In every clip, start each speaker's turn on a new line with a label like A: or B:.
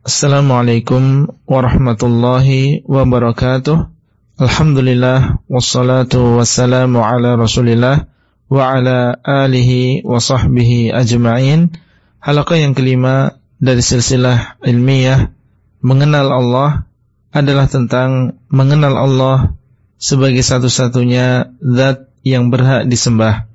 A: Assalamualaikum warahmatullahi wabarakatuh. Alhamdulillah wassalatu wassalamu ala Rasulillah wa ala alihi wa sahbihi ajma'in. Halaqah yang kelima dari silsilah ilmiah mengenal Allah adalah tentang mengenal Allah sebagai satu-satunya zat yang berhak disembah.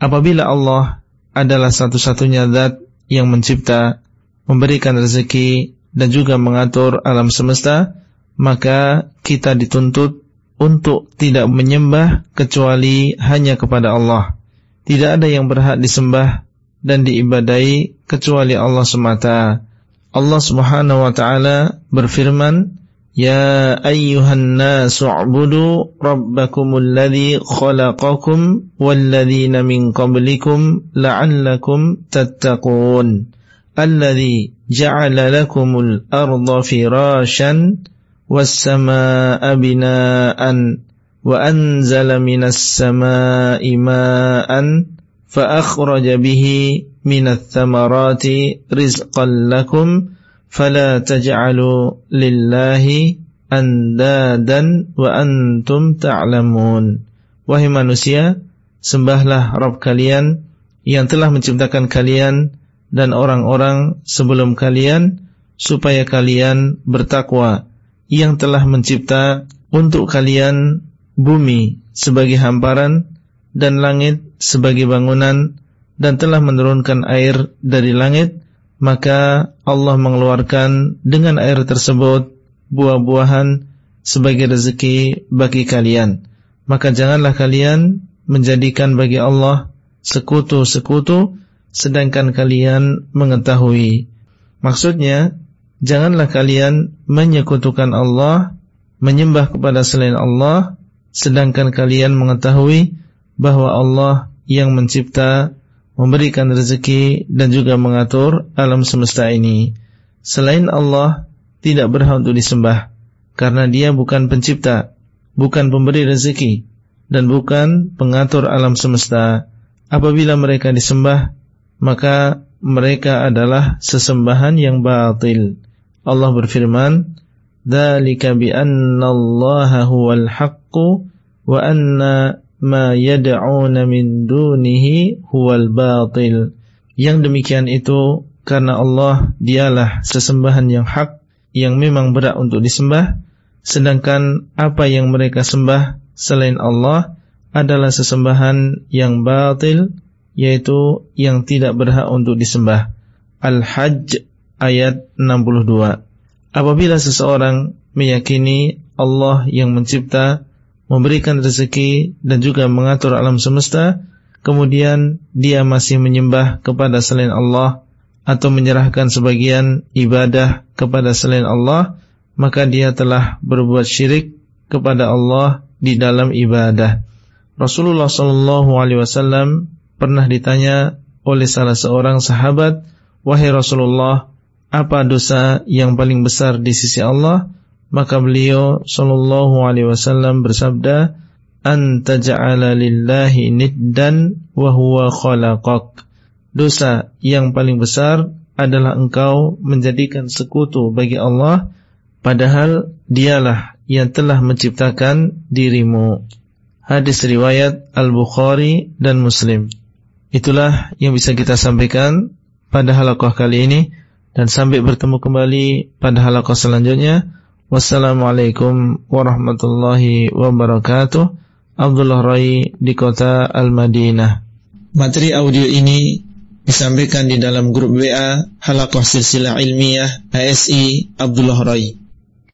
A: Apabila Allah adalah satu-satunya zat yang mencipta, memberikan rezeki dan juga mengatur alam semesta, maka kita dituntut untuk tidak menyembah kecuali hanya kepada Allah. Tidak ada yang berhak disembah dan diibadai kecuali Allah semata. Allah Subhanahu wa taala berfirman, "Ya ayyuhan nasu ubudu rabbakumul ladzi khalaqakum wal ladzina min qablikum la'allakum tattaqun." الذي جعل لكم الأرض فراشا والسماء بناء وأنزل من السماء ماء فأخرج به من الثمرات رزقا لكم فلا تجعلوا لله أندادا وأنتم تعلمون. Wahai manusia, sembahlah Rabb kalian yang telah menciptakan kalian dan orang-orang sebelum kalian supaya kalian bertakwa yang telah mencipta untuk kalian bumi sebagai hamparan dan langit sebagai bangunan dan telah menurunkan air dari langit maka Allah mengeluarkan dengan air tersebut buah-buahan sebagai rezeki bagi kalian. Maka janganlah kalian menjadikan bagi Allah sekutu-sekutu sedangkan kalian mengetahui. Maksudnya, janganlah kalian menyekutukan Allah, menyembah kepada selain Allah, sedangkan kalian mengetahui bahwa Allah yang mencipta, memberikan rezeki dan juga mengatur alam semesta ini. Selain Allah tidak berhak untuk disembah karena Dia bukan pencipta, bukan pemberi rezeki dan bukan pengatur alam semesta. Apabila mereka disembah, maka mereka adalah sesembahan yang batil. Allah berfirman, "Dzalika bi anna Allah huwal haqqu wa anna ma yad'una min dunihi huwal batil." Yang demikian itu karena Allah dialah sesembahan yang hak yang memang berat untuk disembah sedangkan apa yang mereka sembah selain Allah adalah sesembahan yang batil yaitu yang tidak berhak untuk disembah. Al-Hajj ayat 62. Apabila seseorang meyakini Allah yang mencipta, memberikan rezeki dan juga mengatur alam semesta, kemudian dia masih menyembah kepada selain Allah atau menyerahkan sebagian ibadah kepada selain Allah, maka dia telah berbuat syirik kepada Allah di dalam ibadah. Rasulullah sallallahu alaihi wasallam pernah ditanya oleh salah seorang sahabat, "Wahai Rasulullah, apa dosa yang paling besar di sisi Allah?" Maka beliau sallallahu alaihi wasallam bersabda, "An taj'ala lillahi niddan wa huwa khalaqak." Dosa yang paling besar adalah engkau menjadikan sekutu bagi Allah padahal dialah yang telah menciptakan dirimu. Hadis riwayat Al-Bukhari dan Muslim. Itulah yang bisa kita sampaikan pada halakoh kali ini dan sampai bertemu kembali pada halakoh selanjutnya. Wassalamualaikum warahmatullahi wabarakatuh. Abdullah Rai di kota Al-Madinah. Materi audio ini disampaikan di dalam grup WA Halakoh Silsilah Ilmiah ASI Abdullah Rai.